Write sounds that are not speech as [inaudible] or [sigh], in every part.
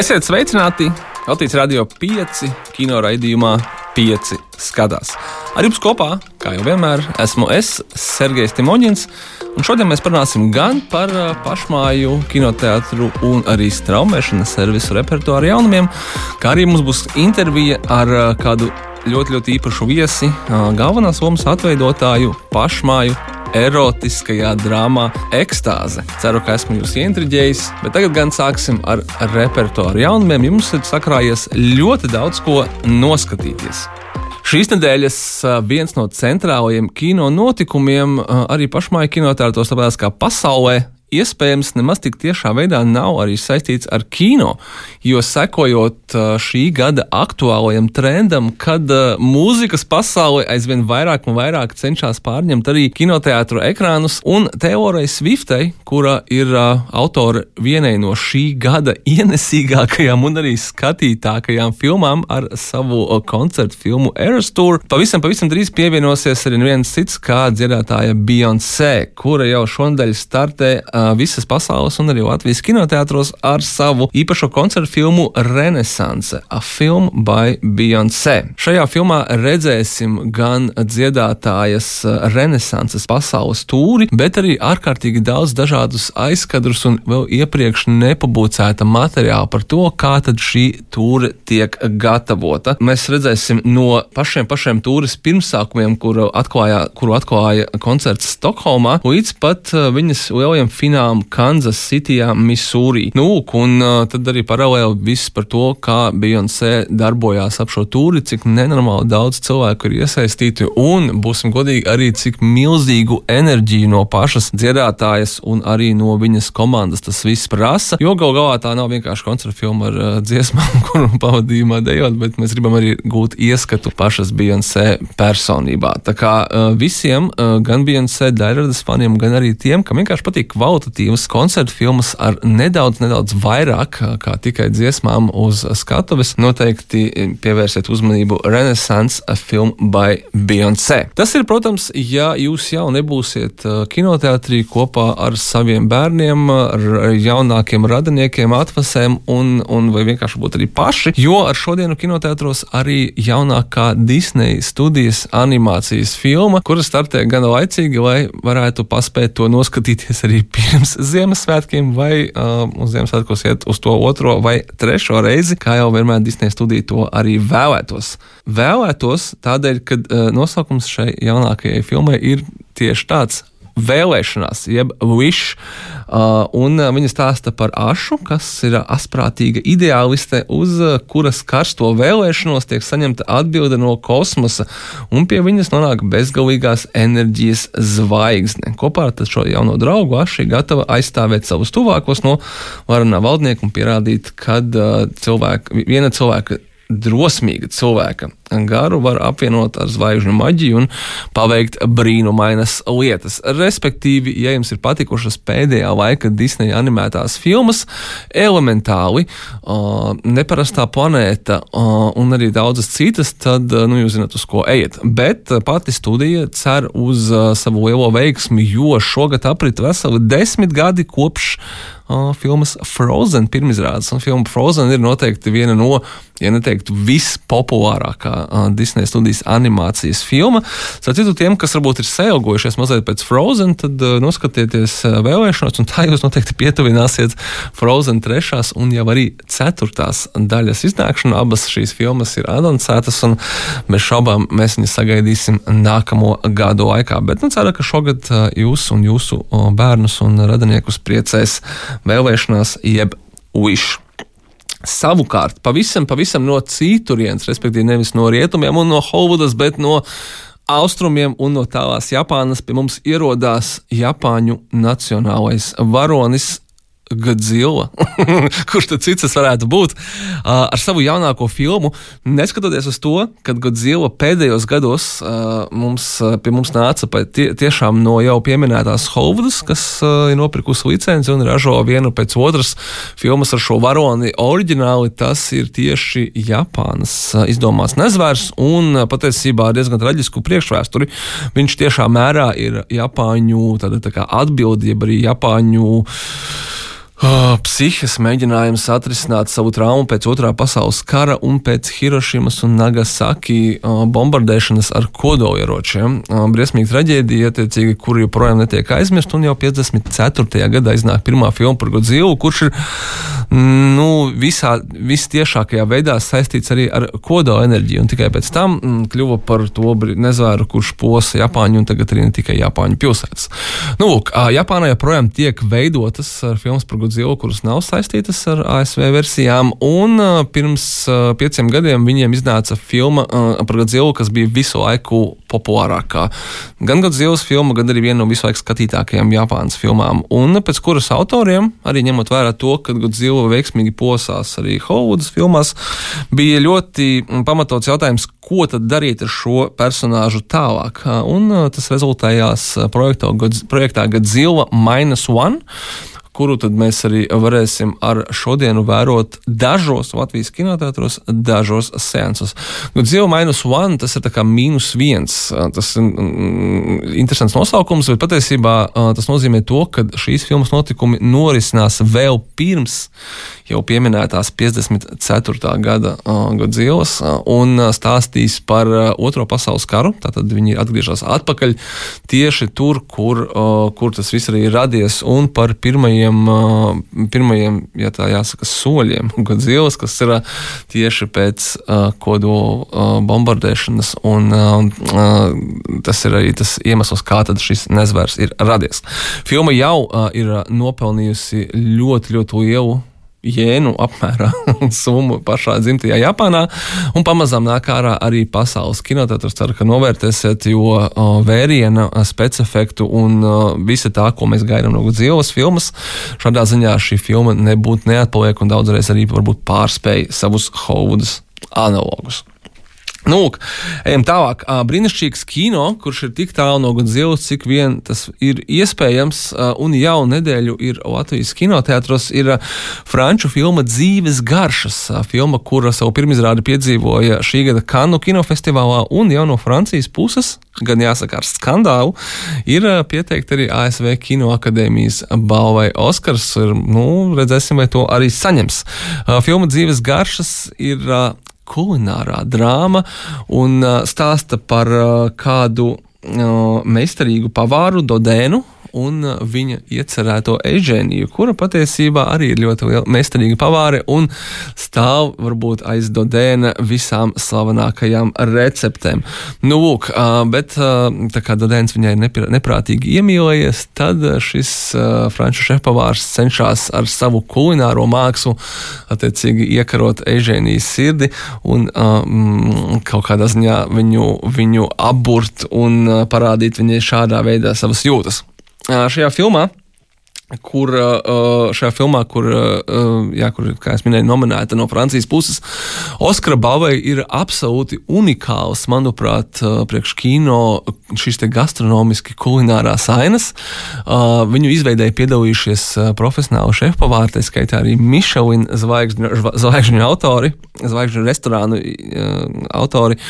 Esiet sveicināti! Latvijas radio 5 kino raidījumā 5 skatās. Ar jums kopā, kā jau vienmēr, esmu es, Sergejs Timoņins. Un šodien mēs parunāsim gan par pašmāju kinoteātru un arī straumēšanas servisu repertuāru jaunumiem, kā arī mums būs intervija ar kādu ļoti, ļoti īpašu viesi, galvenās lomas atveidotāju pašmāju erotiskajā drāmā Ekstāze. Ceru, ka esmu jūs ieintriģējis, bet tagad gan sāksim ar repertuāru jaunumiem. Jums ir sakrājies ļoti daudz ko noskatīties. Šīs nedēļas viens no centrālajiem kino notikumiem arī pašmāju kinotētos, tāpēc kā pasaulē iespējams nemaz tik tiešā veidā nav arī saistīts ar kino, jo sekojot šī gada aktuālajam trendam, kad mūzikas pasaule aizvien vairāk un vairāk cenšas pārņemt arī kinoteātru ekrānus, un Teorai Swiftei, kura ir autore vienai no šī gada [laughs] ienesīgākajām un arī skatītākajām filmām ar savu koncertu filmu Eras Tour, pavisam, pavisam drīz pievienosies arī viens cits kā dziedātāja Beyoncé, kura jau šonadēļ startē visas pasaules un arī Latvijas kinoteātros ar savu īpašo koncertu filmu Renaissance, a film by Beyoncé. Šajā filmā redzēsim gan dziedātājas Renesanses pasaules tūri, bet arī ārkārtīgi daudz dažādus aizkadrus un vēl iepriekš nepublicēta materiāla par to, kā tad šī tūre tiek gatavota. Mēs redzēsim no pašiem pašiem tūres pirmsākumiem, kuru atklāja, kuru atklāja koncerts Stokholmā, līdz pat viņas lielajam finālam cīņām Kansas Cityjā, Misūrī. Nu, un uh, tad arī paralēli viss par to, kā Beyoncé darbojās ap šo tūri, cik nenormāli daudz cilvēku ir iesaistīti un, būsim godīgi, arī cik milzīgu enerģiju no pašas dziedātājas un arī no viņas komandas tas viss prasa. Jo gal galā tā nav vienkārši koncerta filma ar uh, dziesmām, [laughs] kuru pavadījumā dejot, bet mēs gribam arī gūt ieskatu pašas Beyoncé personībā. Tā kā uh, visiem, uh, gan Beyoncé daļradas faniem, gan arī tiem, kam vienkārši patīk kvalitāte kvalitatīvas koncertu filmas ar nedaudz, nedaudz vairāk kā tikai dziesmām uz skatuves, noteikti pievērsiet uzmanību Renaissance film by Beyoncé. Tas ir, protams, ja jūs jau nebūsiet kinoteātrī kopā ar saviem bērniem, ar jaunākiem radiniekiem, atvasēm un, un vai vienkārši būt arī paši, jo ar šodienu kinoteātros arī jaunākā Disney studijas animācijas filma, kura startē gana laicīgi, lai varētu paspēt to noskatīties arī [laughs] pie pirms Ziemassvētkiem, vai uh, uz Ziemassvētkos iet uz to otro vai trešo reizi, kā jau vienmēr Disneja studija to arī vēlētos. Vēlētos tādēļ, ka uh, nosaukums šai jaunākajai filmai ir tieši tāds vēlēšanās, jeb wish. Uh, un uh, viņa stāsta par ašu, kas ir asprātīga ideāliste, uz uh, kuras karsto vēlēšanos tiek saņemta atbilde no kosmosa, un pie viņas nonāk bezgalīgās enerģijas zvaigzne. Kopā ar šo jauno draugu aši gatava aizstāvēt savus tuvākos no varanā valdnieka un pierādīt, ka uh, cilvēka, viena cilvēka drosmīga cilvēka garu var apvienot ar zvaigžņu maģiju un paveikt brīnumainas lietas. Respektīvi, ja jums ir patikušas pēdējā laika Disneja animētās filmas, elementāli, uh, neparastā planēta uh, un arī daudzas citas, tad nu, jūs zināt, uz ko ejat. Bet pati studija cer uz uh, savu lielo veiksmi, jo šogad aprit veseli desmit gadi kopš uh, filmas Frozen pirmizrādes. Un filma Frozen ir noteikti viena no, ja neteiktu, vispopulārākā uh, Disneja studijas animācijas filma. Citu tiem, kas varbūt ir sailgojušies mazliet pēc Frozen, tad uh, noskatieties uh, vēlēšanos, un tā jūs noteikti pietuvināsiet Frozen trešās un jau arī ceturtās daļas iznākšanu. Abas šīs filmas ir anoncētas, un bez šaubām mēs viņus sagaidīsim nākamo gadu laikā. Bet nu, ceru, ka šogad uh, jūs un jūsu uh, bērnus un radiniekus priecēs vēlēšanās jeb wish. Savukārt, pavisam, pavisam no citurienes, respektīvi nevis no rietumiem un no Holivudas, bet no austrumiem un no tālās Japānas. Pie mums ierodās Japāņu nacionālais varonis Godzilla, [laughs] kurš tad cits tas varētu būt, uh, ar savu jaunāko filmu. Neskatoties uz to, ka Godzilla pēdējos gados uh, mums, pie mums nāca tie, tiešām no jau pieminētās Holivudas, kas uh, ir nopirkusi licenci un ražo vienu pēc otras filmas ar šo varoni. Oriģināli tas ir tieši Japānas izdomāts nezvērs un patiesībā diezgan traģisku priekšvēsturi. Viņš tiešām mērā ir Japāņu tāda, tā atbildi, jeb arī Japāņu psihes mēģinājums atrisināt savu traumu pēc otrā pasaules kara un pēc Hirošimas un Nagasaki uh, bombardēšanas ar kodolieročiem. Uh, briesmīga traģēdija, attiecīgi, kur joprojām netiek aizmirst, un jau 54. gadā iznāk pirmā filma par Godzilu, kurš ir nu, visā, vistiešākajā veidā saistīts arī ar kodola enerģiju. Un tikai pēc tam mm, kļuva par to nezvēru, kurš posa Japāņu un tagad arī ne tikai Japāņu pilsētas. Nu, lūk, Japānā joprojām tiek veidotas filmas par Godzilu zilu, kuras nav saistītas ar ASV versijām. Un uh, pirms uh, pieciem gadiem viņiem iznāca filma uh, par Godzilu, kas bija visu laiku populārākā. Gan Godzilas filma, gan arī viena no visu laiku skatītākajām Japānas filmām. Un pēc kuras autoriem, arī ņemot vērā to, ka Godzilla veiksmīgi posās arī Hollywoodas filmās, bija ļoti pamatots jautājums, ko tad darīt ar šo personāžu tālāk. Un tas rezultējās projektā, projektā Godzilla Minus One kuru tad mēs arī varēsim ar šodienu vērot dažos Latvijas kinoteātros, dažos seansos. Godzilla minus one, tas ir tā kā mīnus viens. Tas ir mm, interesants nosaukums, bet patiesībā tas nozīmē to, ka šīs filmas notikumi norisinās vēl pirms jau pieminētās 54. gada Godzillas un stāstīs par Otro pasaules karu. Tātad viņi atgriežas atpakaļ tieši tur, kur, kur tas viss arī radies, un par pirmajiem pirmajiem, pirmajiem ja tā jāsaka, soļiem [laughs] Godzillas, kas ir tieši pēc kodola bombardēšanas, un tas ir arī tas iemesls, kā šis nezvērs ir radies. Filma jau ir nopelnījusi ļoti, ļoti lielu jēnu apmērā [laughs] summu pašā dzimtajā Japānā. Un pamazām nāk ārā arī pasaules kinoteātris. Ceru, ka novērtēsiet, jo vēriena, specifektu un visa tā, ko mēs gaidām no dzīves filmas, šādā ziņā šī filma nebūtu neatpaliek un daudzreiz arī varbūt pārspēja savus Hovudas analogus. Nu, ejam tālāk. Brīnišķīgs kino, kurš ir tik tālu no Godzillas, cik vien tas ir iespējams, un jau nedēļu ir Latvijas kinoteātros, ir franču filma Dzīves garšas. Filma, kura savu pirmizrādi piedzīvoja šī gada Kanu kinofestivālā, un jau no Francijas puses, gan jāsaka ar skandālu, ir pieteikta arī ASV Kino akadēmijas balvai Oskars. Ir, nu, redzēsim, vai to arī saņems. Filma Dzīves garšas ir kulinārā drāma un stāsta par kādu meistarīgu pavāru Dodēnu, un viņa iecerēto ežēniju, kura patiesībā arī ir ļoti meistarīga pavāre un stāv varbūt aiz Dodēna visām slavenākajām receptēm. Nu, lūk, bet tā kā Dodēns viņai neprātīgi iemīlējies, tad šis franču šefpavārs cenšas ar savu kulināro mākslu attiecīgi iekarot ežēnijas sirdi un um, kaut kādā ziņā viņu, viņu apburt un parādīt viņai šādā veidā savas jūtas šajā filmā kur šajā filmā, kur, jā, kur kā jau minēju, nominēta no Francijas puses, Oskara balvai ir absolūti unikāls, manuprāt, priekš kino šīs gastronomiski kulinārās ainas. Viņu izveidēja piedalījušies profesionāli šefpavāri, tā skaitā arī Michelin zvaigžņu, zvaigžņu autori, zvaigžņu restorānu autori,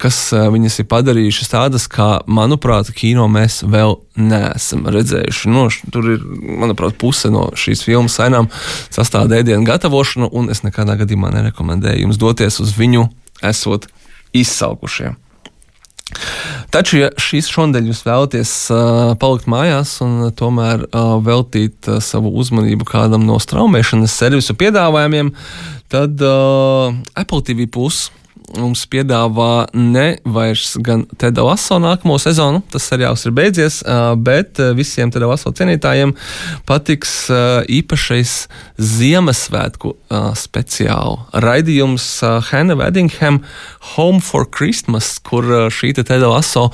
kas viņas ir padarījušas tādas, kā, manuprāt, kino mēs vēl neesam redzējuši. Nu, tur ir, manuprāt, puse no šīs filmas ainām sastāv ēdienu gatavošanu, un es nekādā gadījumā nerekomendēju jums doties uz viņu, esot izsalkušiem. Taču, ja šīs šodien jūs vēlaties uh, palikt mājās un tomēr uh, veltīt uh, savu uzmanību kādam no straumēšanas servisu piedāvājumiem, tad uh, Apple TV Plus mums piedāvā ne vairs gan Teda Laso nākamo sezonu, tas seriāls ir beidzies, bet visiem Teda Laso cienītājiem patiks īpašais Ziemassvētku speciālu raidījums Hanna Weddingham Home for Christmas, kur šī Teda Laso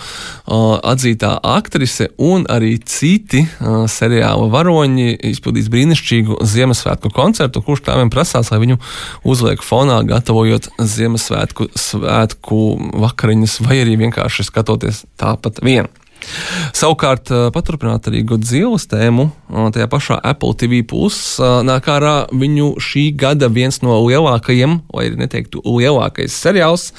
atzītā aktrise un arī citi seriāla varoņi izpildīs brīnišķīgu Ziemassvētku koncertu, kurš tādiem prasās, lai viņu uzliek fonā, gatavojot Ziemassvētku svētku vakariņas, vai arī vienkārši skatoties tāpat vien. Savukārt, eh, paturpināt arī Godzillas tēmu, eh, tajā pašā Apple TV plus eh, nāk ārā viņu šī gada viens no lielākajiem, vai arī neteiktu lielākais seriāls,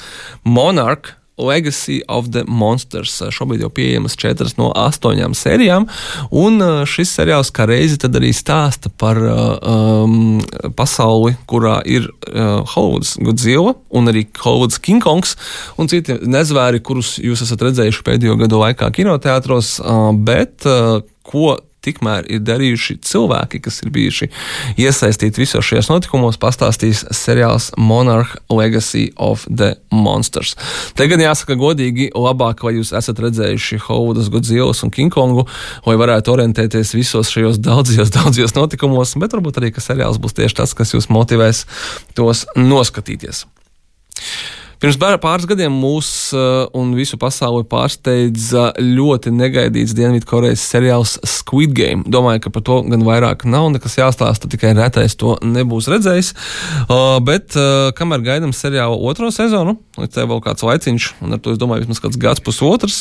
Monarch Legacy of the Monsters. Šobrīd jau pieejamas četras no astoņām sērijām, un šis seriāls kā reizi arī stāsta par um, pasauli, kurā ir uh, Hollywoods Godzilla un arī Hollywoods King Kongs un citi nezvēri, kurus jūs esat redzējuši pēdējo gadu laikā kinoteātros, uh, bet uh, ko tikmēr ir darījuši cilvēki, kas ir bijuši iesaistīti visos šajos notikumos, pastāstīs seriāls Monarch Legacy of the Monsters. Te gan jāsaka godīgi, labāk, vai jūs esat redzējuši Hovudas, Godzillas un Kingkongu, lai varētu orientēties visos šajos daudzajos, daudzajos notikumos, bet varbūt arī, ka seriāls būs tieši tas, kas jūs motivēs tos noskatīties. Pirms pāris gadiem mūs uh, un visu pasauli pārsteidza ļoti negaidīts Dienvidkorejas seriāls Squid Game. Domāju, ka par to gan vairāk nav nekas jāstāsta, tikai retais to nebūs redzējis. Uh, bet uh, kamēr gaidām seriāla otro sezonu, līdz tai vēl kāds laiciņš, un ar to es domāju, vismaz kāds gads, pusotrs,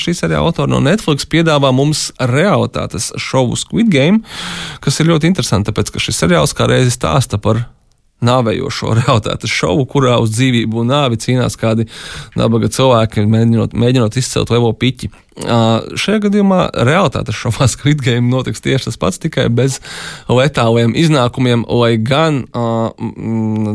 šī seriāla autora no Netflix piedāvā mums realitātes šovu Squid Game, kas ir ļoti interesanti, tāpēc ka šis seriāls kā reizi stāsta par nāvējošo [laughs] realitātes šovu, kurā uz dzīvību un nāvi cīnās kādi nabaga cilvēki, mēģinot, mēģinot izcelt lielo piķi. Uh, šajā gadījumā realitātes šovā [laughs] Squid Game notiks tieši tas pats, tikai bez letāliem iznākumiem, lai gan, uh,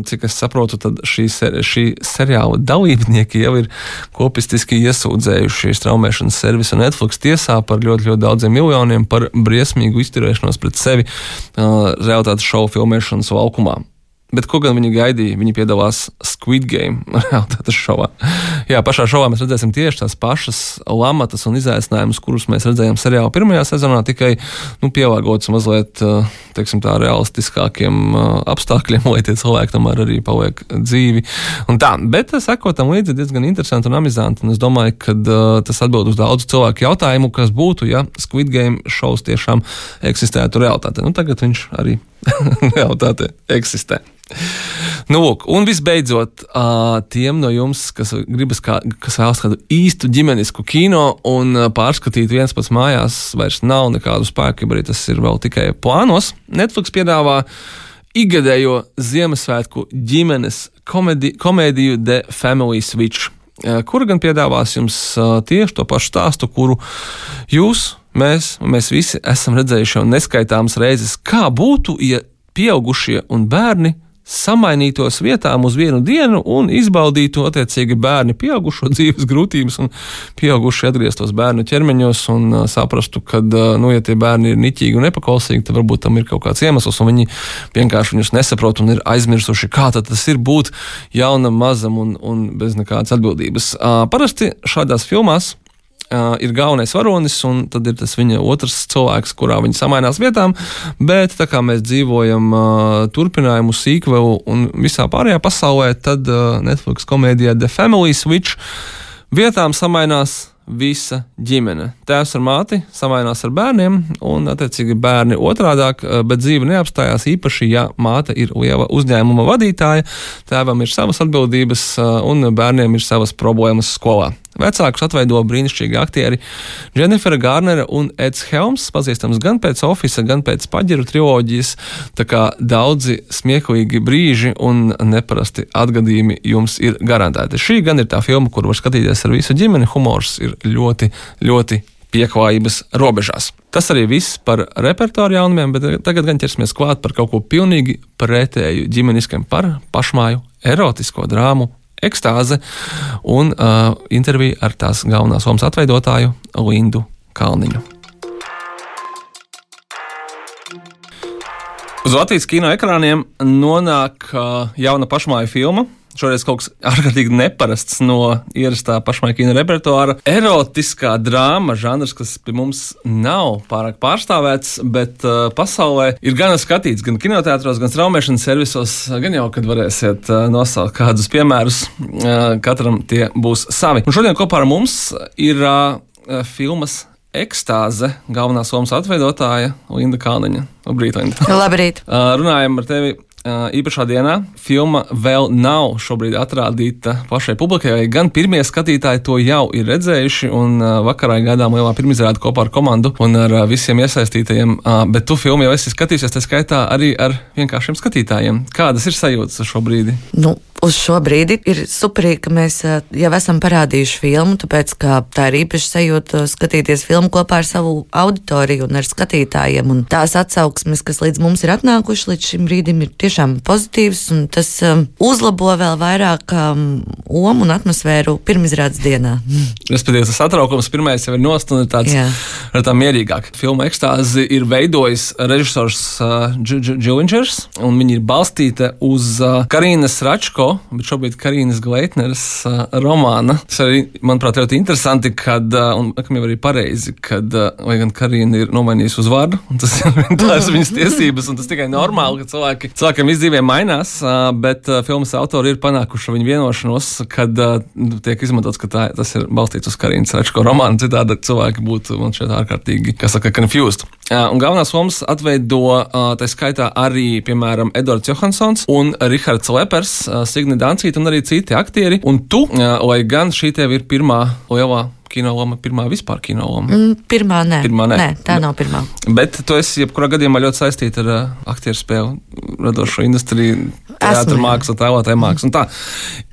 cik es saprotu, tad šī, ser, šī seriāla dalībnieki jau ir kopistiski iesūdzējuši straumēšanas servisu Netflix tiesā par ļoti, ļoti daudziem miljoniem par briesmīgu izturēšanos pret sevi uh, realitātes šovu filmēšanas laukumā. Bet ko gan viņi gaidīja? Viņi piedalās Squid Game [laughs] realitātes šovā. Jā, pašā šovā mēs redzēsim tieši tās pašas lamatas un izaicinājumus, kurus mēs redzējām seriālā pirmajā sezonā, tikai nu, pielāgots mazliet teiksim, tā, realistiskākiem apstākļiem, [laughs] lai tie cilvēki tomēr arī paliek dzīvi. Un tā, bet sekot tam līdzi diezgan interesanti un amizanti. Un es domāju, ka tas atbild uz daudzu cilvēku jautājumu, kas būtu, ja Squid Game šovs tiešām eksistētu realitātē. Nu, tagad viņš arī [laughs] realitāte eksistē. Nu, lūk, un visbeidzot, tiem no jums, kas gribas, kā, kas vēlas kādu īstu ģimenisku kino un pārskatīt viens pats mājās, vairs nav nekādu spēku, arī tas ir vēl tikai plānos. Netflix piedāvā ikgadējo Ziemassvētku ģimenes komedi, komēdiju The Family Switch, kura gan piedāvās jums tieši to pašu stāstu, kuru jūs mēs, mēs visi esam redzējuši jau neskaitāmas reizes, kā būtu, ja pieaugušie un bērni samainītos vietām uz vienu dienu un izbaudītu attiecīgi bērni pieaugušo dzīves grūtības un pieauguši atgrieztos bērnu ķermeņos un uh, saprastu, ka, uh, nu, ja tie bērni ir niķīgi un nepaklausīgi, tad varbūt tam ir kaut kāds iemesls un viņi vienkārši viņus nesaprot un ir aizmirsuši, kā tas ir būt jaunam, mazam un, un bez nekādas atbildības. Uh, parasti šādās filmās Uh, ir galvenais varonis, un tad ir tas viņa otrs cilvēks, kurā viņi samainās vietām. Bet tā kā mēs dzīvojam uh, turpinājumu, sīkvelu un visā pārējā pasaulē, tad uh, Netflix komēdijā The Family Switch vietām samainās visa ģimene. Tēvs ar māti samainās ar bērniem, un, attiecīgi, bērni otrādāk, bet dzīve neapstājās īpaši, ja māte ir liela uzņēmuma vadītāja, tēvam ir savas atbildības, un bērniem ir savas problēmas skolā. Vecākus atveido brīnišķīgi aktieri Jennifer Garnera un Eds Helms, pazīstams gan pēc Office, gan pēc paģiru triloģijas. Tā kā daudzi smieklīgi brīži un neparasti atgadījumi jums ir garantēti. Šī gan ir tā filma, kur var skatīties ar visu ģimeni. Humors ir ļoti, ļoti pieklājības robežās. Tas arī viss par repertuāru jaunumiem, bet tagad gan ķersimies klāt par kaut ko pilnīgi pretēju ģimeniskam par pašmāju erotisko drāmu ekstāze un uh, intervija ar tās galvenās lomas atveidotāju Lindu Kalniņu. Uz Latvijas kino ekrāniem nonāk uh, jauna pašmāju filma Šoreiz kaut kas ārkārtīgi neparasts no ierastā pašmaikina repertuāra. Erotiskā drāma žanrs, kas pie mums nav pārāk pārstāvēts, bet uh, pasaulē ir gan skatīts, gan kinoteātros, gan straumēšanas servisos. Gan jau, kad varēsiet uh, nosaukt kādus piemērus, uh, katram tie būs savi. Un šodien kopā ar mums ir uh, filmas ekstāze galvenās lomas atveidotāja Linda Kalniņa. Labrīt, Linda. Labrīt. Uh, runājam ar tevi īpašā dienā. Filma vēl nav šobrīd atrādīta plašai publikai, gan pirmie skatītāji to jau ir redzējuši, un vakarā gaidām lielā pirmizrāde kopā ar komandu un ar visiem iesaistītajiem. Bet tu filmu jau esi skatījies, tā skaitā arī ar vienkāršiem skatītājiem. Kādas ir sajūtas šobrīd? Nu, uz šo brīdi ir superīgi, ka mēs jau esam parādījuši filmu, tāpēc ka tā ir īpaši sajūta skatīties filmu kopā ar savu auditoriju un ar skatītājiem. Un tās atsauksmes, kas līdz mums ir atnākušas līdz šim brīdim, ir tiešām pozitīvas, un tas um, uzlabo vēl vairāk um, omu un atmosfēru pirmizrādes dienā. Respektīvi, tas satraukums pirmais jau ir nost un ir tāds, tā mierīgāk. Filma ekstāzi ir veidojis režisors uh, Džilingers, un viņi ir balstīta uz uh, Karīnas Račko, bet šobrīd Karīnas Gleitneres uh, romāna. Tas arī, manuprāt, ļoti interesanti, kad, uh, un kam jau arī pareizi, kad, uh, lai gan Karīna ir nomainījusi uzvārdu, un tas [laughs] ir viņas tiesības, un tas tikai normāli, ka cilvēki, cilvēkiem izdzīvē mainās, uh, bet filmas autori ir panākuši viņu vienošanos, kad uh, tiek izmantots, ka tā, tas ir balstīts uz Karīnas Račko romānu, citādi cilvēki būtu, man šķiet, ārkārtīgi, kas saka, confused. Un galvenās lomas atveido tā skaitā arī, piemēram, Edvards Johansons un Rihards Lepers, Signi Dancīta un arī citi aktieri. Un tu, lai gan šī tev ir pirmā lielā kino loma, pirmā vispār kino loma? Mm, pirmā, nē. Pirmā, nē. nē, tā nav pirmā. Bet tu esi jebkurā gadījumā ļoti saistīta ar uh, aktieru spēli, radošo industriju, teātris mākslu, tēlotāju mākslu. Tā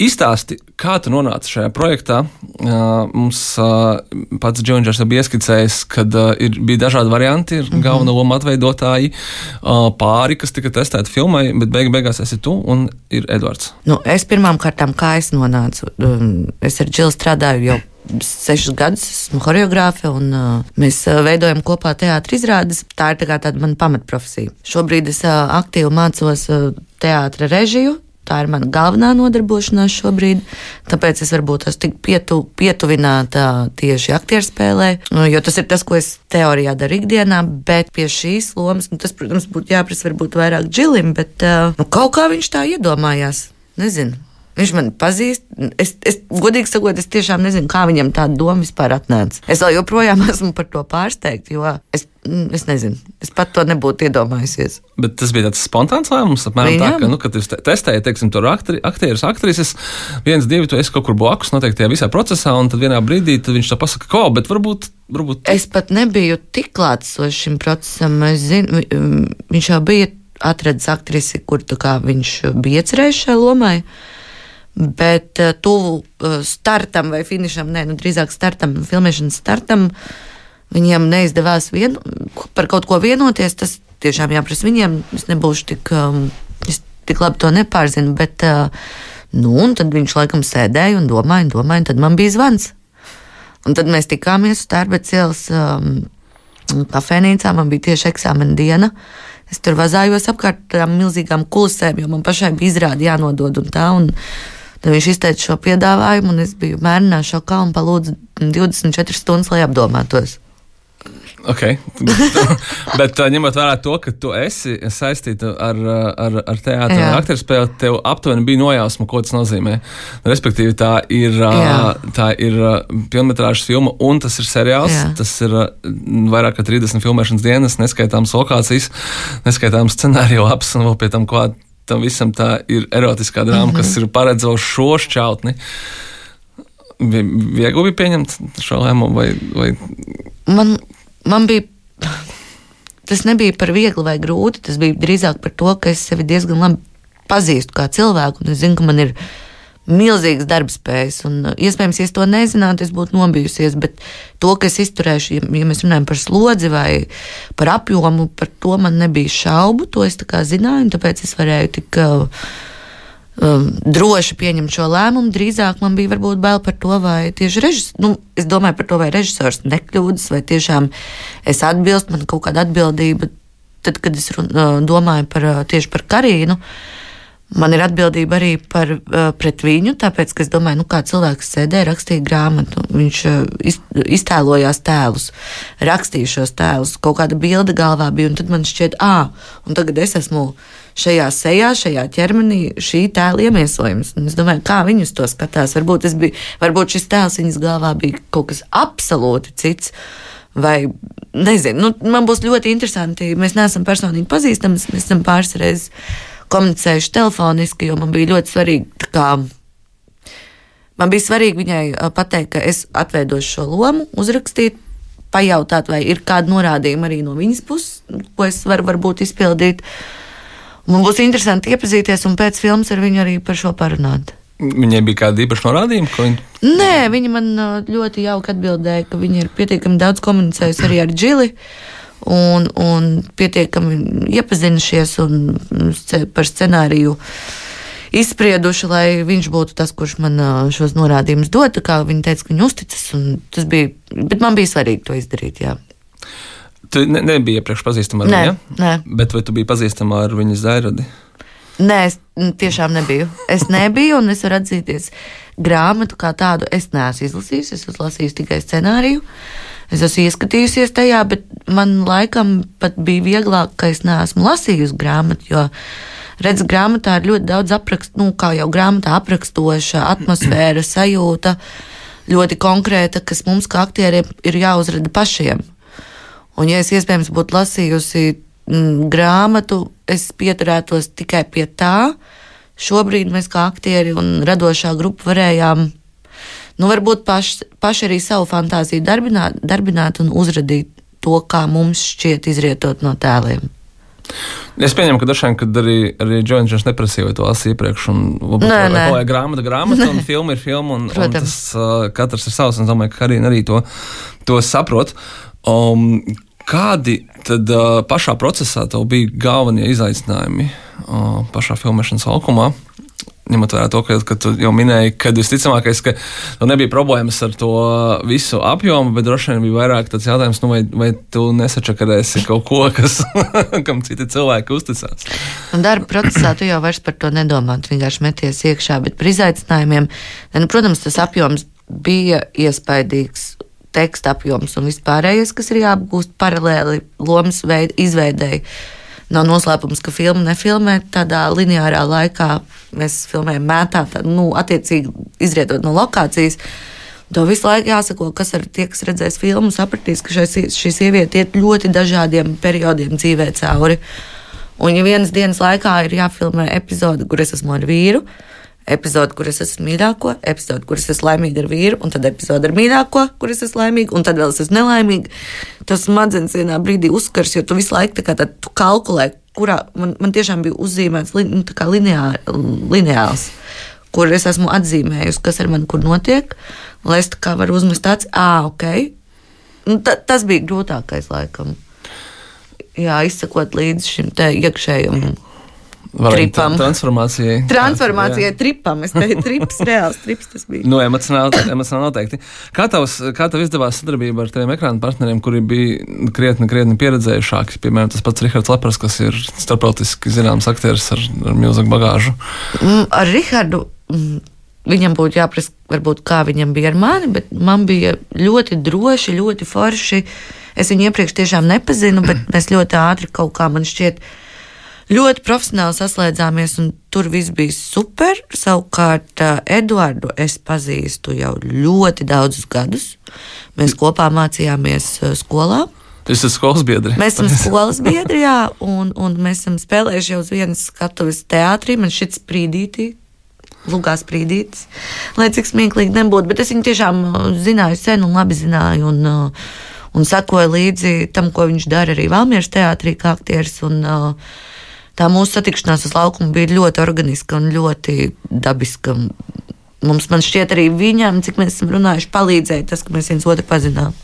izstāsti, kā tu nonāci šajā projektā. Uh, mums uh, pats Džonžers bija ieskicējis, kad uh, ir, bija dažādi varianti, ir mm -hmm. galvenā loma atveidotāji, uh, pāri, kas tika testēti filmai, bet beig beigās esi tu un ir Edvards. Nu, es pirmām kārtām, kā es nonācu, um, es ar Džilu strādāju jau sešus gadus esmu choreogrāfe, un uh, mēs uh, veidojam kopā teātris izrādes. Tā ir tā tāda mana pamatprofesija. Šobrīd es uh, aktīvi mācos uh, teātra režiju. Tā ir mana galvenā nodarbošanās šobrīd, tāpēc es varbūt esmu tik pietu, pietuvināta tieši aktierspēlē, nu, jo tas ir tas, ko es teorijā daru ikdienā, bet pie šīs lomas, nu, tas, protams, būtu jāprasa varbūt vairāk džilim, bet nu, kaut kā viņš tā iedomājās. Nezinu, Viņš man pazīst. Es, es godīgi sakot, es tiešām nezinu, kā viņam tāda doma vispār atnāca. Es joprojām [laughs] esmu par to pārsteigta, jo es, es nezinu, es pat to nebūtu iedomājusies. Bet tas bija tāds spontāns lēmums, apmēram Viņam? tā, ka, nu, kad jūs testējat, teiksim, tur aktri, aktierus, aktrises, viens, divi, tu esi kaut kur blakus noteikti tajā visā procesā, un tad vienā brīdī tad viņš tā pasaka, ko, bet varbūt. varbūt... Es pat nebiju tik klātsošs šim procesam. Es zinu, viņš jau bija atradzis aktrisi, kur viņš bija iecerējis šai lomai. Bet uh, tuvu uh, startam vai finišam, nē, nu, drīzāk startam, filmēšanas startam, viņiem neizdevās vien, par kaut ko vienoties. Tas tiešām jāprasa viņiem. Es nebūšu tik, um, es tik labi to nepārzinu, bet uh, nu, tad viņš laikam sēdēja un domāja, un domāja, un tad man bija zvans. Un tad mēs tikāmies uz Tērbets ielas um, kafejnīcā, man bija tieši eksāmena diena. Es tur vazājos apkārt tām milzīgām kulisēm, jo man pašai bija izrādi jānodod un tā. Un, Tad viņš izteica šo piedāvājumu, un es biju mērnā šokā un palūdzu 24 stundas, lai apdomātos. Okay. [laughs] Bet ņemot vērā to, ka tu esi saistīta ar, ar, ar teātru un aktieru spēli, tev aptuveni bija nojausma, ko tas nozīmē. Respektīvi, tā ir, Jā. tā ir filmas filma un tas ir seriāls. Jā. Tas ir vairāk kā 30 filmēšanas dienas, neskaitāmas lokācijas, neskaitāmas scenāriju lapas un vēl pie tam klāt tam visam tā ir erotiskā drāma, mm -hmm. kas ir paredzējusi šo šķautni. Viegli bija pieņemt šo lēmumu, vai, vai... Man, man bija. Tas nebija par viegli vai grūti. Tas bija drīzāk par to, ka es sevi diezgan labi pazīstu kā cilvēku, es zinu, ka man ir milzīgas darbspējas. Uh, iespējams, ja es to nezinātu, es būtu nobijusies. Bet to, ka es izturēšu, ja, ja mēs runājam par slodzi vai par apjomu, par to man nebija šaubu. To es zināju, un tāpēc es varēju tik. Uh, um, droši pieņemt šo lēmumu. Drīzāk man bija varbūt bail par to, vai tieši režisors, nu, es domāju par to, vai režisors nekļūdas, vai tiešām es atbilstu, man kaut kāda atbildība. Tad, kad es run, uh, domāju par, uh, tieši par Karīnu, uh, Man ir atbildība arī par, uh, pret viņu, tāpēc, ka es domāju, nu, kā cilvēks sēdēja, rakstīja grāmatu. Viņš uh, iz, iztēlojās tēlus, rakstīja šos tēlus, kaut kāda bilde galvā bija, un tad man šķiet, ah, un tagad es esmu šajā sejā, šajā ķermenī, šī tēla iemiesojums. Un es domāju, kā viņus to skatās. Varbūt, biju, varbūt šis tēls viņas galvā bija kaut kas absolūti cits. Vai nezinu, nu, man būs ļoti interesanti. Mēs neesam personīgi pazīstami, mēs esam pāris reizes komunicējuši telefoniski, jo man bija ļoti svarīgi. Man bija svarīgi viņai pateikt, ka es atveidošu šo lomu, uzrakstīt, pajautāt, vai ir kāda norādījuma arī no viņas puses, ko es varu varbūt izpildīt. Man būs interesanti iepazīties un pēc filmas ar viņu arī par šo parunāt. Viņai bija kāda īpaša norādījuma, viņa. Nē, viņa man uh, ļoti jauki atbildēja, ka viņa ir pietiekami daudz komunicējusi arī ar Džili. Un, un pietiekami iepazinušies un par scenāriju izsprieduši, lai viņš būtu tas, kurš man uh, šos norādījumus dod. Tā kā Viņa teica, ka viņa uzticas, un tas bija, bet man bija svarīgi to izdarīt. Jā. Tu ne, nebija iepriekš pazīstama ar Nē, viņu. nē. Bet vai tu biji pazīstama ar viņas zairadi? Nē, es tiešām nebiju. Es nebiju, un es varu atzīties, grāmatu kā tādu es neesmu izlasījusi. Es esmu lasījusi tikai scenāriju. Es esmu ieskatījusies tajā, bet man laikam pat bija vieglāk, ka es neesmu lasījusi grāmatu. Jo, redz, grāmatā ir ļoti daudz aprakstu, nu, kā jau grāmatā aprakstoša atmosfēra, sajūta, ļoti konkrēta, kas mums kā aktieriem ir jāuzrada pašiem. Un, ja es iespējams būtu lasījusi mm, grāmatu, es pieturētos tikai pie tā. Šobrīd mēs kā aktieri un radošā grupa varējām, nu, varbūt paši, paši arī savu fantāziju darbināt, darbināt un uzradīt to, kā mums šķiet izrietot no tēliem. Es pieņemu, ka dažkārt, kad arī, arī Džons neprasīja, vai to lasīja iepriekš, un varbūt Nē, nē. vai grāmata, grāmata, un [laughs] filma ir filma, un, un Protams. tas uh, katrs ir savs, un es domāju, ka arī, arī to, to saprot. Um, kādi tad uh, pašā procesā tev bija galvenie izaicinājumi uh, pašā filmēšanas laukumā? Ņemot vērā to, ka, ka tu jau minēji, ka visticamākais, ka tev nebija problēmas ar to visu apjomu, bet droši vien bija vairāk tāds jautājums, nu, vai, vai tu nesačakarēsi kaut ko, kas, [laughs] kam citi cilvēki uzticās. Un darba procesā tu jau vairs par to nedomā, tu vienkārši meties iekšā, bet par izaicinājumiem, nu, protams, tas apjoms bija iespaidīgs. Teksta apjoms un vispārējais, kas ir jāapgūst paralēli lomas veid, izveidēji. Nav noslēpums, ka filmu nefilmē tādā lineārā laikā. Mēs filmējam mētā, tā, nu, attiecīgi izrietot no lokācijas. To visu laiku jāsako, kas ar tie, kas redzēs filmu, sapratīs, ka šai šī sieviete iet ļoti dažādiem periodiem dzīvē cauri. Un, ja vienas dienas laikā ir jāfilmē epizode, kur es esmu ar vīru, epizode, kur es esmu mīļāko, epizode, kur es esmu laimīga ar vīru, un tad epizode ar mīļāko, kur es esmu laimīga, un tad vēl es esmu nelaimīga, tas smadzenes vienā brīdī uzskars, jo tu visu laiku tā kā tā, tu kalkulē, kurā man, man tiešām bija uzzīmēts nu, lineār, lineāls. Kur es esmu atzīmējusi, kas ar mani kur notiek, lai es tā kā varu uzmest tāds, ah, ok. Nu, ta, tas bija grūtākais laikam jā, izsakot līdzi šim iekšējam Tripam. Transformācijai. transformācijai, Jā. tripam. Es teicu, trips, [laughs] reāls trips tas bija. Nu, emocionāli, emocionāli noteikti. Kā tavs, kā tev izdevās sadarbība ar tiem ekrāna partneriem, kuri bija krietni, krietni pieredzējušāki? Piemēram, tas pats Rihards Lepers, kas ir starptautiski zināms aktieris ar, ar milzīgu bagāžu. Mm, Ar Rihardu mm, viņam būtu jāprasa, varbūt kā viņam bija ar mani, bet man bija ļoti droši, ļoti forši. Es viņu iepriekš tiešām nepazinu, bet mēs ļoti ātri kaut kā man šķiet. Ļoti profesionāli saslēdzāmies, un tur viss bija super. Savukārt, Eduardu es pazīstu jau ļoti daudzus gadus. Mēs kopā mācījāmies skolā. Tas ir skolas biedri. Mēs esam [laughs] skolas biedri, jā, un, un mēs esam spēlējuši jau uz vienas skatuves teātrī. Man šis sprīdītī, lugās sprīdītis, lai cik smieklīgi nebūtu. Bet es viņu tiešām zināju sen un labi zināju. Un, un sekoju līdzi tam, ko viņš dara arī Valmieras teātrī, kā aktieris. Un, uh, tā mūsu satikšanās uz laukuma bija ļoti organiska un ļoti dabiska. Mums, man šķiet, arī viņam, cik mēs esam runājuši, palīdzēja tas, ka mēs viens otru pazinām.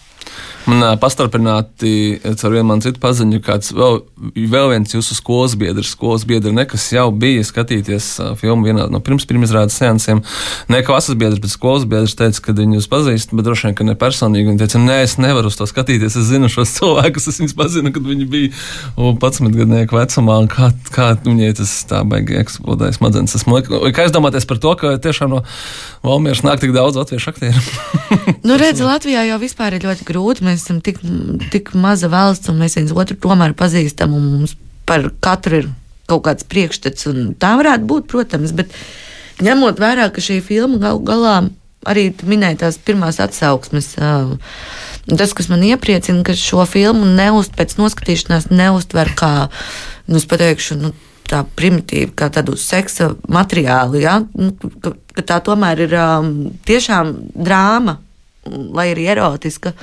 Man pastarpināti caur vienu man citu paziņu, kāds vēl, vēl viens jūsu skolas biedrs, skolas biedri, ne, kas jau bija skatīties ā, filmu vienā no pirms pirmizrādes seansiem. Ne klases biedrs, bet skolas biedrs teica, ka viņi jūs pazīst, bet droši vien, ka ne personīgi. Viņi teica, nē, es nevaru uz to skatīties, es zinu šos [laughs] cilvēkus, es viņus pazinu, kad viņi bija 11 gadnieku vecumā, un kā, kā viņai tas tā baigi eksplodēja smadzenes. Esmu, kā jūs domāties par to, ka tiešām no Valmieras nāk tik daudz latviešu aktieru? [laughs] Nu, redz, Latvijā jau vispār ir ļoti grūti. Mēs esam tik, tik maza valsts, un mēs viens otru tomēr pazīstam. un Mums par katru ir kaut kāds priekšstats, tā varētu būt, protams. Bet ņemot vērā, ka šī filma gal galā arī tu minēji tās pirmās atsauksmes. Tas, kas man iepriecina, ka šo filmu neust pēc noskatīšanās neustver kā, nu, pateikšu, nu, tā primitīva, kā tādu seksa materiālu, ja? nu, ka, ka tā tomēr ir um, tiešām drāma, lai arī erotiska.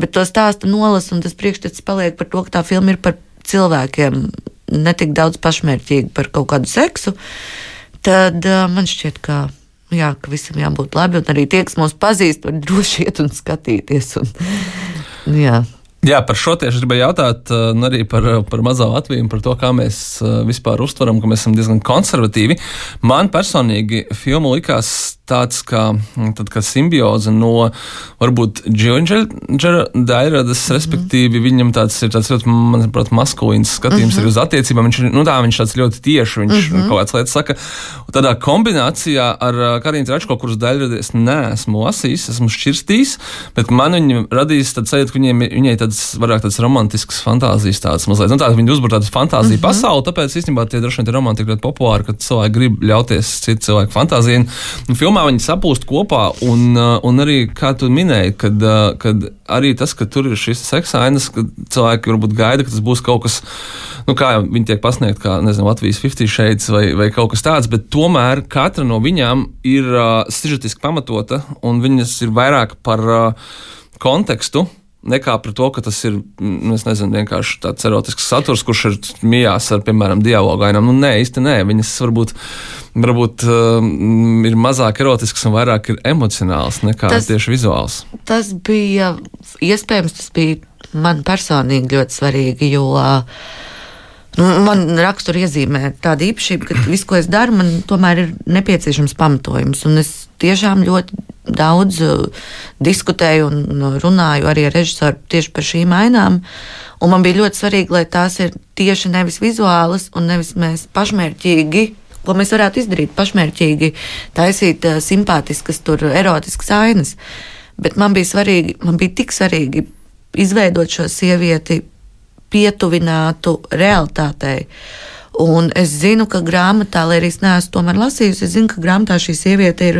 Bet to stāstu nolasa, un tas priekšstats paliek par to, ka tā filma ir par cilvēkiem. netik daudz pašmērķīgi par kaut kādu seksu, tad uh, man šķiet, ka. Jā, ka visam jābūt labi, un arī tie, kas mūs pazīst, var droši iet un skatīties. Un, jā. Jā, par šo tieši gribēju jautāt, un arī par, par mazo Latviju, par to, kā mēs vispār uztveram, ka mēs esam diezgan konservatīvi. Man personīgi filma likās tāds kā, tad, kā simbioze no varbūt Džingera Dairadas, mm -hmm. respektīvi viņam tāds ir tāds ļoti, manuprāt, maskulīns skatījums mm -hmm. uz attiecībām. Viņš, nu tā, viņš tāds ļoti tieši, viņš mm -hmm. kaut kādas lietas saka. Un tādā kombinācijā ar Karīnu Tračko, kuras daļradi es neesmu lasījis, esmu šķirstījis, bet man viņa radīs tāds sajūta, ka viņai, viņai tāds vairāk tāds romantisks fantāzijas tāds mazliet. Nu, tā, viņi uzbūr tādu fantāziju mm -hmm. pasauli, tāpēc īstenībā tie droši vien ir romantika ļoti populāri, kad cilvēki grib ļauties citu cilvēku fantāzijai. Filmā viņi sapūst kopā, un, uh, un arī, kā tu minēji, kad, uh, kad arī tas, ka tur ir šis seksainas, ka cilvēki varbūt gaida, ka tas būs kaut kas, nu, kā viņi tiek pasniegt, kā, nezinu, Latvijas 50 šeit vai, vai kaut kas tāds, bet tomēr katra no viņām ir uh, sižetiski pamatota, un viņas ir vairāk par uh, kontekstu nekā par to, ka tas ir nu, nezinu, vienkārši tāds erotisks saturs, kurš ir mījās ar, piemēram, dialogu ainām. Nu, nē, īsti nē. Viņas varbūt, varbūt uh, ir mazāk erotisks un vairāk ir emocionāls nekā tas, tieši vizuāls. Tas bija iespējams, tas bija man personīgi ļoti svarīgi, jo uh, Nu, man rakstura iezīmē tāda īpašība, ka viss, ko es daru, man tomēr ir nepieciešams pamatojums. Un es tiešām ļoti daudz uh, diskutēju un runāju arī ar režisoru tieši par šīm ainām. Un man bija ļoti svarīgi, lai tās ir tieši nevis vizuālas un nevis mēs pašmērķīgi. Ko mēs varētu izdarīt pašmērķīgi, taisīt uh, simpātiskas, tur, erotiskas ainas. Bet man bija svarīgi, man bija tik svarīgi izveidot šo sievieti pietuvinātu realitātei. Un es zinu, ka grāmatā, lai arī es neesmu tomēr lasījusi, es zinu, ka grāmatā šī sieviete ir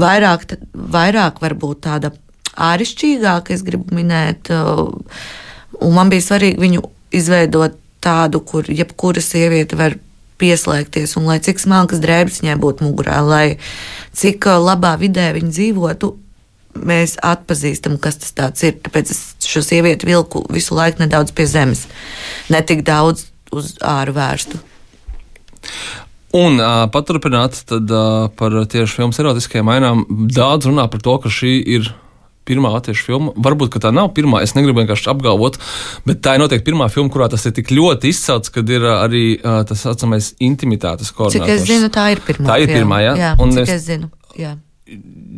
vairāk, vairāk varbūt tāda āršķirīgāka, es gribu minēt. Un man bija svarīgi viņu izveidot tādu, kur jebkura sieviete var pieslēgties, un lai cik smalkas drēbes viņai būtu mugurā, lai cik labā vidē viņa dzīvotu, mēs atpazīstam, kas tas ir. Tāpēc es šo sievieti vilku visu laiku nedaudz pie zemes, ne tik daudz uz āru vērstu. Un uh, paturpināt tad, uh, par tieši filmas erotiskajām ainām. Daudz runā par to, ka šī ir pirmā latviešu filma. Varbūt tā nav pirmā, es negribu vienkārši apgalvot, bet tā ir noteikti pirmā filma, kurā tas ir tik ļoti izcelts, kad ir arī uh, tas saucamais intimitātes koordinators. Cik es zinu, tā ir pirmā. Tā ir pirmā, jā. jā un cik es, es zinu. Jā.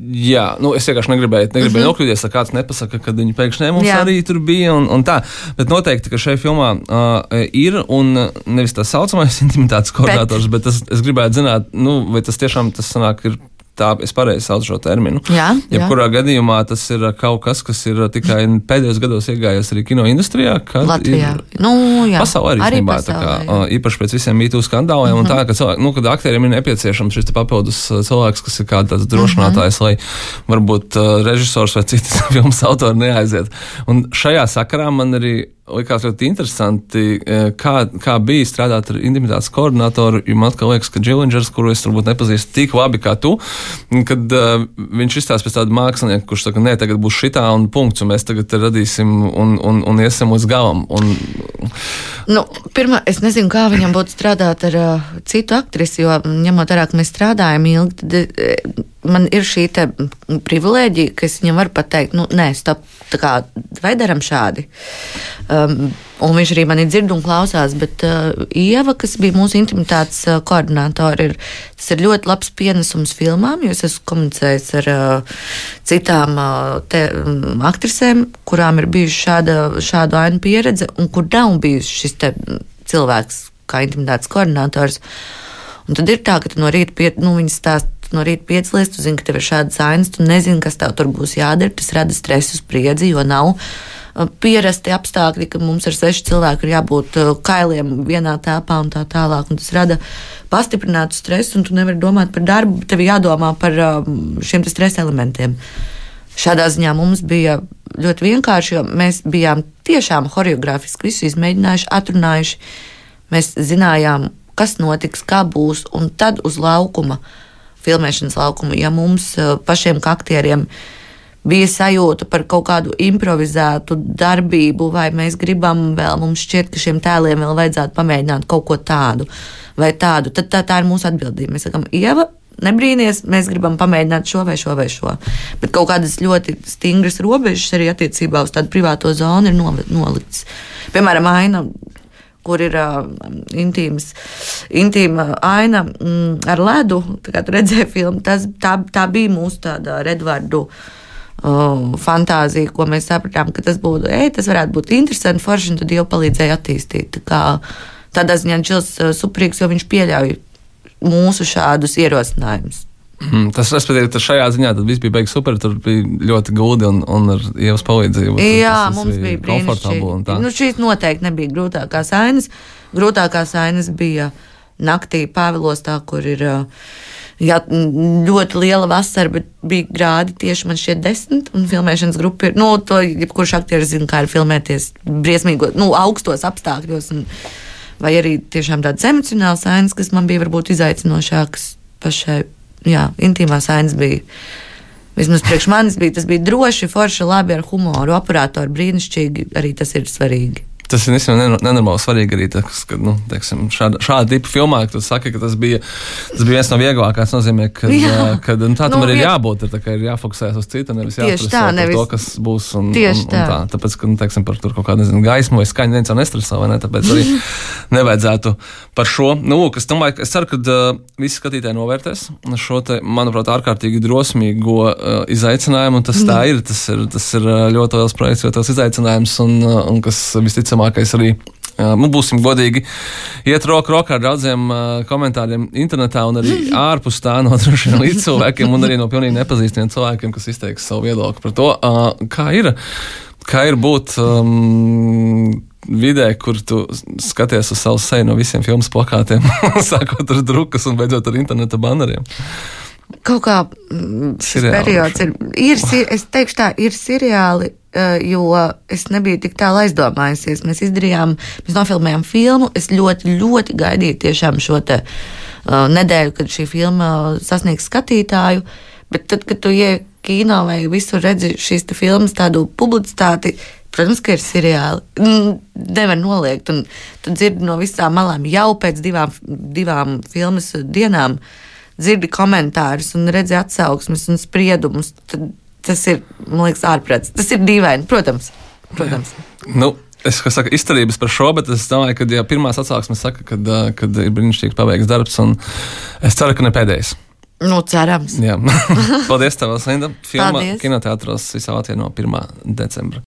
Jā, nu, es vienkārši negribēju, negribēju mhm. -huh. nokļūties, ka kāds nepasaka, ka viņi pēkšņi mums Jā. arī tur bija. Un, un tā. Bet noteikti, ka šajā filmā uh, ir un nevis tā saucamais [laughs] intimitātes koordinators, bet, bet tas, es gribētu zināt, nu, vai tas tiešām tas sanāk ir tā es pareizi saucu šo terminu. Jā, jebkurā gadījumā tas ir kaut kas, kas ir tikai pēdējos gados iegājies arī kino industrijā. Latvijā. Nu, jā. Pasaulē arī, arī īstenībā, pasaulē, kā, jā. īpaši pēc visiem mītū skandāliem mm -hmm. un tā, ka, cilvēki, nu, kad aktieriem ir nepieciešams šis papildus cilvēks, kas ir kāds drošinātājs, mm -hmm. lai varbūt uh, režisors vai citas [laughs] filmas autori neaiziet. Un šajā sakarā man arī likās ļoti interesanti, e, kā, kā bija strādāt ar intimitātes koordinatoru. Man liekas, ka Džilingers, kuru es varbūt nepazīstu tik labi kā tu, kad uh, viņš izstāsta pēc tāda mākslinieka, kurš saka, nē, tagad būs šitā un punkts, un mēs tagad radīsim un, un, un iesim līdz galam. Un... Nu, pirmā, es nezinu, kā viņam būtu strādāt ar uh, citu aktrisi, jo ņemot vērā, ka mēs strādājam ilgi, tad man ir šī privilēģija, ka es viņam varu pateikt, nu, nē, stop, tā kā, vai daram šādi. Um, un viņš arī mani dzird un klausās, bet uh, Ieva, kas bija mūsu intimitātes uh, koordinātori, ir, tas ir ļoti labs pienesums filmām, jo es esmu komunicējis ar uh, citām uh, te, um, aktrisēm, kurām ir bijusi šāda, šāda aina pieredze, un kur nav bijusi šis cilvēks kā intimitātes koordinators. Un tad ir tā, ka no rīta pie, nu, viņi stāsta no rīta piecelies, tu zini, ka tev ir šādas ainas, tu nezini, kas tev tur būs jādara. Tas rada stresu, spriedzi, jo nav uh, pierasti apstākļi, ka mums ar sešu cilvēku ir jābūt uh, kailiem vienā telpā un tā tālāk. Un tas rada pastiprinātu stresu, un tu nevari domāt par darbu, tev jādomā par um, šiem stresa elementiem. Šādā ziņā mums bija ļoti vienkārši, jo mēs bijām tiešām choreogrāfiski visu izmēģinājuši, atrunājuši. Mēs zinājām, kas notiks, kā būs, un tad uz laukuma uh, filmēšanas laukumu. Ja mums eh, pašiem kā aktieriem bija sajūta par kaut kādu improvizētu darbību, vai mēs gribam vēl, mums šķiet, ka šiem tēliem vēl vajadzētu pamēģināt kaut ko tādu vai tādu. Tad tā, tā ir mūsu atbildība. Mēs sakām, Ieva, nebrīnīties, mēs gribam pamēģināt šo vai šo vai šo. Bet kaut kādas ļoti stingras robežas arī attiecībā uz tādu privāto zonu ir noliktas. Piemēram, aina. Kur ir uh, intīmas, intīma aina mm, ar ledu, kā redzēja filmu. Tas, tā, tā bija mūsu tāda Redvardu uh, fantāzija, ko mēs sapratām, ka tas būtu, ej, tas varētu būt interesanti, forši, un tad jau palīdzēja attīstīt. Tā kā, tādā ziņā Čils uh, suprīgs, jo viņš pieļauj mūsu šādus ierosinājumus. Mm, tas, respektīvi, tas šajā ziņā viss bija beigas super. Tur bija ļoti gudri un, un ar ievas palīdzību. Jā, tas, tas mums bija brīnišķīgi. Nu, šīs noteikti nebija grūtākās ainas. Grūtākās ainas bija naktī Pāvilostā, kur ir. Jā, ļoti liela vasara, bet bija grādi tieši man šķiet desmit, un filmēšanas grupa ir, nu, to jebkurš aktieris zina, kā ir filmēties briesmīgos, nu, augstos apstākļos. Un, vai arī tiešām tādas emocionālas ainas, kas man bija varbūt izaicinošākas pašai. Jā, intīmās ainas bija. Vismaz priekš manis bija tas bija droši, forši, labi ar humoru, operātori brīnišķīgi. Arī tas ir svarīgi. Tas ir nenormāli svarīgi arī tas, ka nu, teiksim, šāda, šāda tipa filmā, ka tu saki, ka tas bija, tas bija viens no vieglākajiem. Tas nozīmē, ka, [laughs] ka nu, tā tam nu, arī ir jābūt. Ir, ir jāfokusējas uz citu, nevis jāatcerās nevis... to, kas būs. Un, tieši un, un, tā. Tā. Tāpēc, ka nu, teiksim, par tur kaut kādu nezinu, gaismu vai skaņu neviens jau nestresē, vai ne? Tāpēc arī [laughs] nevajadzētu par šo. Nu, es, domāju, es ceru, ka uh, visi skatītāji novērtēs šo, te, manuprāt, ārkārtīgi drosmīgo uh, izaicinājumu. Tas tā mm. ir. Tas ir, tas ir ļoti liels projekts, ļoti liels izaicinājums un, un kas visticamāk visticamākais arī. Nu, būsim godīgi, iet roku rokā ar daudziem uh, komentāriem internetā un arī [laughs] ārpus tā no līdz cilvēkiem un arī no pilnīgi nepazīstamiem cilvēkiem, kas izteiks savu viedokli par to, uh, kā ir, kā ir būt um, vidē, kur tu skaties uz savu seju no visiem filmu plakātiem, [laughs] sākot ar drukas un beidzot ar interneta baneriem. Kaut kā mm, šis seriāli. periods ir, ir, es teikšu tā, ir seriāli, jo es nebiju tik tālu aizdomājusies. Mēs izdarījām, mēs nofilmējām filmu, es ļoti, ļoti gaidīju tiešām šo te uh, nedēļu, kad šī filma sasniegs skatītāju, bet tad, kad tu ieej kino vai visur redzi šīs filmas tādu publicitāti, Protams, ka ir seriāli. Nevar noliegt. Un tu dzirdi no visām malām jau pēc divām, divām filmas dienām. Dzirdi komentārus un redzi atsauksmes un spriedumus, tad tas ir, man liekas, ārprāts. Tas ir dīvaini, protams. protams. Nu. Es saku izturības par šo, bet es domāju, ka ja pirmās atsauksmes saka, ka ir brīnišķīgi paveikts darbs, un es ceru, ka ne pēdējais. Nu, cerams. Jā. [laughs] Paldies, tev, Linda. Filma kinoteātros visā Latvijā no 1. decembra.